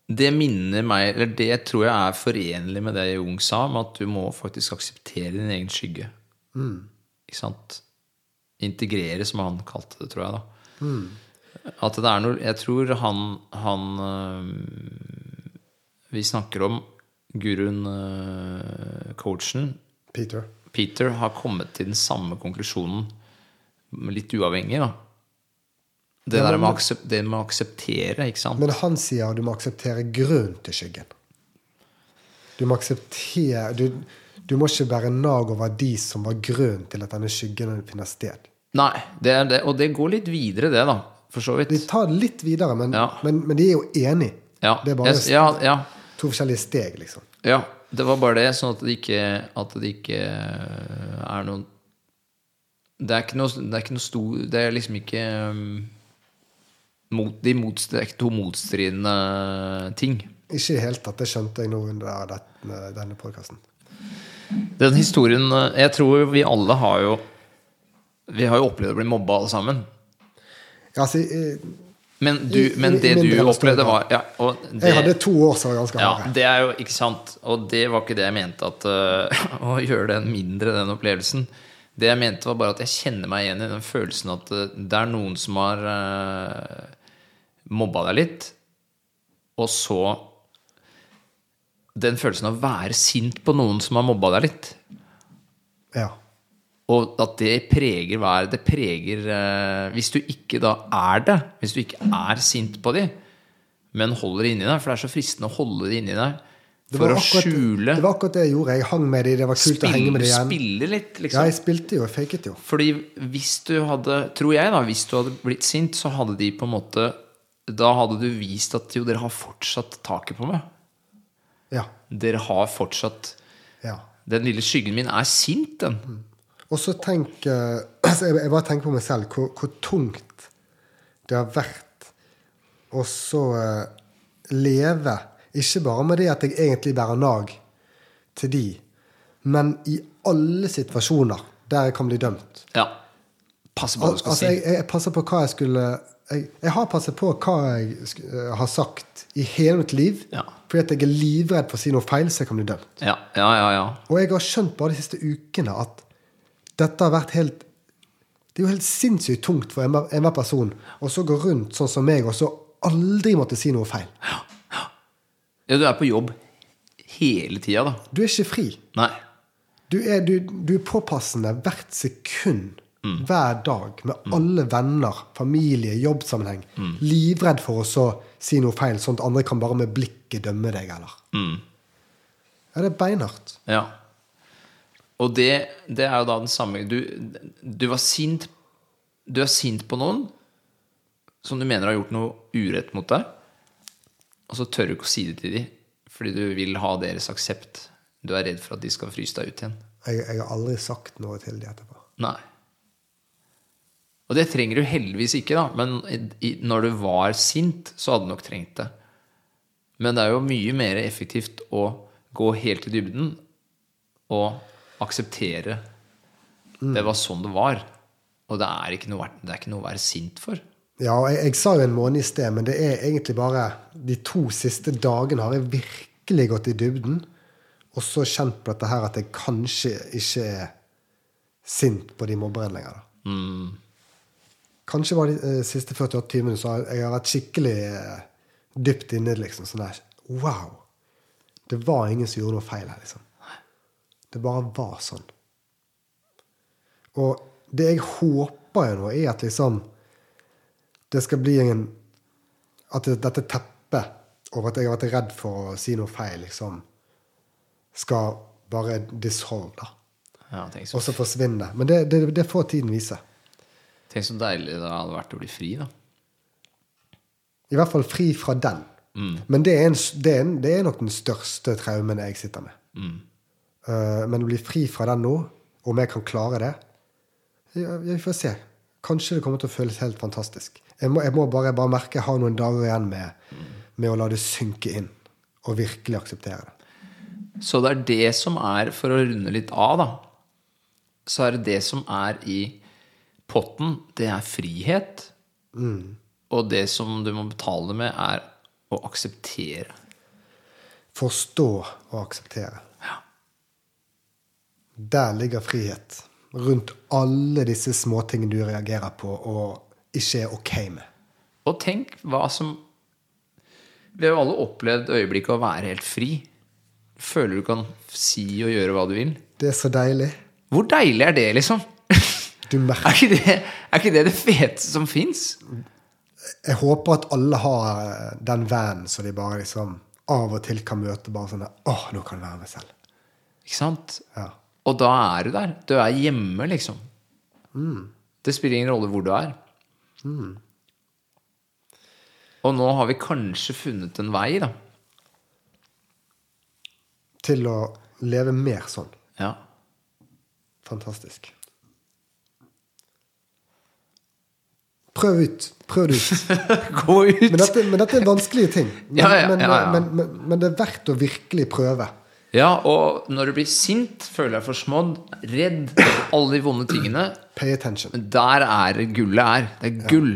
Det minner meg, eller det tror jeg er forenlig med det Jung sa, med at du må faktisk akseptere din egen skygge. Ikke sant? Integrere, som han kalte det, tror jeg. da At det er noe Jeg tror han, han øh, Vi snakker om guruen, øh, coachen,
Peter.
Peter har kommet til den samme konklusjonen, litt uavhengig, da. Det
Ja, men-
med, å det med å akseptere, ikke sant.
Men han sier du må akseptere grunnen til skyggen. Du må akseptere Du, du må ikke bære nag over de som var grunnen til at denne skyggen finner sted.
Nei, det det, og det går litt videre, det, da. For så vidt.
De tar det litt videre, men,
Ja.
men, men de er jo enige.
Ja,
Det er bare
ja,
to forskjellige steg, liksom.
ja. Det var bare det, sånn at det ikke, at det ikke er noen Det er ikke noe, det er ikke noe stor Det er liksom ikke um, mot, de motst, Det er ikke to motstridende ting.
Ikke i det hele tatt. Det skjønte jeg nå under denne podkasten.
Den historien eh, Jeg tror vi alle har jo Vi har jo opplevd å bli mobba alle sammen.
Ja, altså,
Men, du,
I-
men det du opplevde, var ja, det,
jeg hadde to år som var ganske
ja, det er jo ikke sant. Og det var ikke det jeg mente at uh, Å gjøre den mindre, den opplevelsen. Det jeg mente, var bare at jeg kjenner meg igjen i den følelsen at eh, det er noen som har uh, mobba deg litt, og så Den følelsen av å være sint på noen som har mobba deg litt.
Ja.
Og at det preger hver Det preger eh, Hvis du ikke da er det, hvis du ikke er sint på de, men holder det inni deg, for det er så fristende å holde det inni deg for å
akkurat-
skjule
Det var akkurat det jeg gjorde. Jeg hang med de, det var kult å henge med de igjen.
spille litt, liksom.
Ja, jeg spilte jo, jeg faket jo.
Fordi hvis du hadde Tror jeg, da, hvis du hadde blitt sint, så hadde de på en måte Da hadde du vist at jo, dere har fortsatt taket på meg.
Ja.
Dere har fortsatt
ja.
Den lille skyggen min er sint, den.
Og så tenk eh, altså jeg, jeg bare tenker på meg selv hvor, hvor tungt det har vært å så eh, leve Ikke bare med det at jeg egentlig bærer nag til de, men i alle situasjoner der jeg kan bli dømt.
Ja. Passer på hva du skal
Altså,
si.
jeg, jeg passer på hva jeg skulle jeg, jeg har passet på hva jeg eh, har sagt i hele mitt liv.
Ja.
Fordi at jeg er livredd for å si noe feil, så jeg kan bli dømt.
Ja, ja, ja. ja.
Og jeg har skjønt bare de siste ukene at dette har vært helt Det er jo helt sinnssykt tungt for enhver person å så gå rundt sånn som meg og så aldri måtte si noe feil.
Ja, du er på jobb hele tida, da.
Du er ikke fri.
Nei.
Du er, du, du er påpassende hvert sekund.
Mm.
Hver dag. Med alle venner, familie, jobbsammenheng.
Mm.
Livredd for å så si noe feil, sånn at andre kan bare med blikket dømme deg, eller.
Mm.
Ja, det er beinhardt.
Ja. Og det, det er jo da den samme Du, du var sint Du er sint på noen som du mener har gjort noe urett mot deg, og så tør du ikke å si det til dem fordi du vil ha deres aksept. Du er redd for at de skal fryse deg ut igjen.
Jeg, jeg har aldri sagt noe til dem etterpå.
Nei. Og det trenger du heldigvis ikke, da. Men i, når du var sint, så hadde du nok trengt det. Men det er jo mye mer effektivt å gå helt i dybden og akseptere det var sånn det var. Og det er ikke noe, det er ikke noe å være sint for.
Ja, jeg, jeg sa jo en måned i sted, men det er egentlig bare De to siste dagene har jeg virkelig gått i dybden. Og så kjent på dette her at jeg kanskje ikke er sint på de mobberne lenger. da. Kanskje var de eh, siste 48 timene så jeg har vært skikkelig eh, dypt inne liksom, sånn der, Wow! Det var ingen som gjorde noe feil her, liksom. Det bare var sånn. Og det jeg håper jo nå, er at liksom Det skal bli en At dette teppet over at jeg har vært redd for å si noe feil, liksom skal bare dissolve, da.
Ja, så,
Og så forsvinne. Men det, det, det får tiden vise.
tenk så deilig det hadde vært å bli fri, da.
I hvert fall fri fra den. Men det er, en, det, er en, det er nok den største traumen jeg sitter med. Eh, men å bli fri fra den nå, om jeg kan klare det Vi får se. Kanskje det kommer til å føles helt fantastisk. Jeg må, jeg må bare, bare merke jeg har noen dager igjen med, med å la det synke inn. Og virkelig akseptere det.
Så det er det som er, for å runde litt av, da Så er det det som er i potten, det er frihet. Og det som du må betale med, er å akseptere.
Forstå og akseptere.
Ja.
Der ligger frihet. Rundt alle disse småtingene du reagerer på og ikke er ok med.
Og tenk hva som Vi har jo alle opplevd øyeblikket å være helt fri. Føler du kan si og gjøre hva du vil.
Det er så deilig.
Hvor deilig er det, liksom? Er ikke det er ikke det, det feteste som fins?
Jeg håper at alle har eh, den vanen så de bare liksom av og til kan møte bare sånn Å, nå kan jeg være meg selv.
Ikke sant?
Ja.
Og da er du der. Du er hjemme, liksom. Det spiller ingen rolle hvor du er. Og nå har vi kanskje funnet en vei, da.
Til å leve mer sånn.
Ja.
Fantastisk. Prøv ut. Prøv det ut.
Gå ut!
Men dette, men dette er vanskelige ting. Men,
Ja, ja, ja.
Men, men, men det er verdt å virkelig prøve.
Ja, og når du blir sint, føler deg forsmådd, redd, alle de vonde tingene
Pay attention.
Der er gullet er. Det er gull.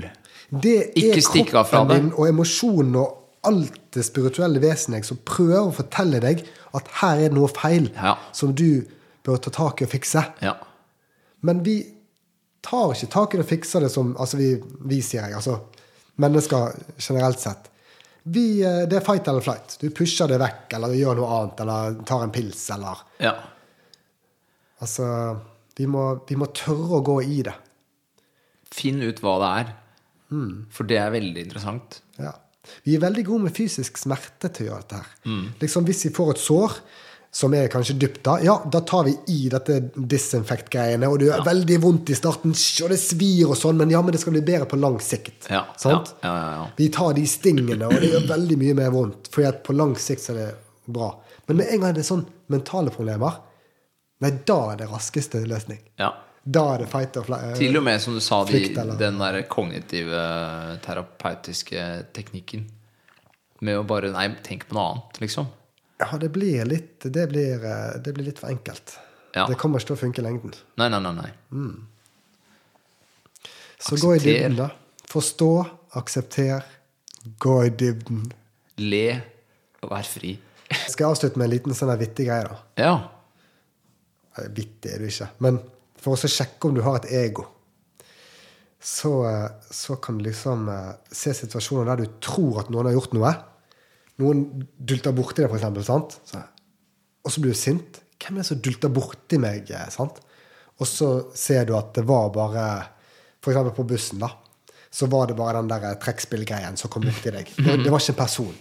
Det er kroppen din og emosjonen og alt det spirituelle vesenet som prøver å fortelle deg at her er det noe feil
Ja.
som du bør ta tak i og fikse.
Ja.
Men vi tar ikke tak i det og fikser det som Altså, vi, vi sier jeg, altså mennesker generelt sett. Vi, eh, det er fight eller flight. Du pusher det vekk, eller gjør noe annet, eller tar en pils, eller
ja.
Altså vi må, vi må tørre å gå i det.
Finn ut hva det er. For det er veldig interessant.
Ja. Vi er veldig gode med fysisk smerte til å gjøre dette her.
Mm.
Liksom Hvis vi får et sår som er kanskje dypt, da, ja, da tar vi i dette disinfekt-greiene, og det gjør veldig vondt i starten, og det svir og sånn, men ja, men det skal bli bedre på lang sikt.
Ja,
Sant?
ja, ja, ja.
Vi tar de stingene, og det gjør veldig mye mer vondt, for på lang sikt så er det bra. Men med en gang det er sånn mentale problemer, nei, da er det raskeste løsning.
ja.
Da er det fight or flight.
Til og med, som du sa, de, den der kognitive, terapeutiske teknikken. Med å bare Nei, tenk på noe annet, liksom.
Ja, det blir litt, det blir, eh, det blir litt for enkelt.
Ja.
Det kommer ikke til å funke i lengden.
Nei, nei, nei. nei.
Så gå i dybden, da. Forstå, aksepter, gå i dybden.
Le og vær fri.
Skal jeg avslutte med en liten sånn vittig greie, da?
Ja.
Vittig er du ikke. Men for å sjekke om du har et ego, så, eh, så kan du liksom eh, se situasjoner der du tror at noen har gjort noe. Noen dulter borti deg, for. Sant? Så, og så blir du sint. Hvem er det som dulter borti meg? eh, Sant? Og så ser du at det var bare For eksempel på bussen, da. Så var det bare den der eh, trekkspillgreien som kom borti deg. Det, det var ikke en person.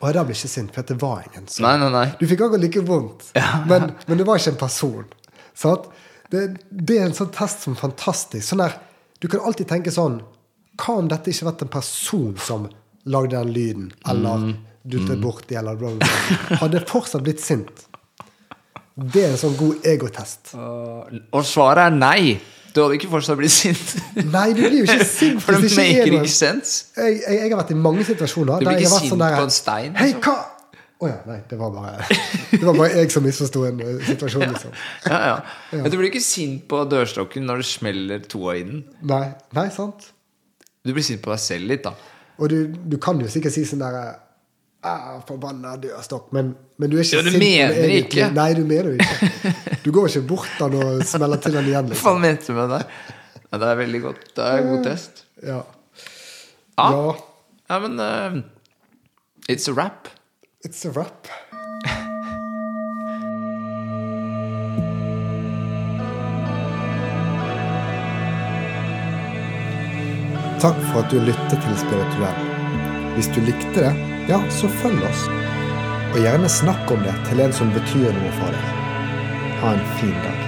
Og da ble jeg ikke sint, for det var ingen. Så.
Nei, nei, nei.
Du fikk akkurat like vondt, men, men det var ikke en person. Sant? Det, det er en sånn test som er fantastisk. Sånn der, du kan alltid tenke sånn Hva om dette ikke vært en person som lagde den lyden, eller dultet borti, eller bla, bla, bla? Hadde fortsatt blitt sint? Det er en sånn god egotest.
Og svaret er nei. Du hadde ikke fortsatt blitt sint.
Nei, du blir jo ikke sint
For det
er
maker ikke sense.
jeg, jeg, jeg har vært i mange situasjoner
Du blir
der jeg
ikke
har vært
sint
sånn der
på en stein,
Hei,
liksom?
hva Å ja, nei, det var bare Det var bare jeg som misforsto en eh, situasjon, liksom.
Ja, ja. Men du blir ikke sint på dørstokken når det smeller toa i den.
Nei, nei, sant?
Du blir sint på deg selv litt, da.
Og du, du kan jo sikkert si sånn der ah, forbanna dørstokk. Men, men, du er ikke
ja, du
sint.
Mener
du
ikke.
Nei, du mener det ikke. Du går ikke bort da han og smeller til den igjen. Liksom.
Hva mente du med det? Ja, det er veldig godt. Det er en god test.
Ja.
Ja,
ja.
ja men uh, It's a wrap.
It's a wrap. Takk for at du lyttet til Spirituell. Hvis du likte det ja, så følg oss. Og gjerne snakk om det til en som betyr noe for deg. Ha en fin dag.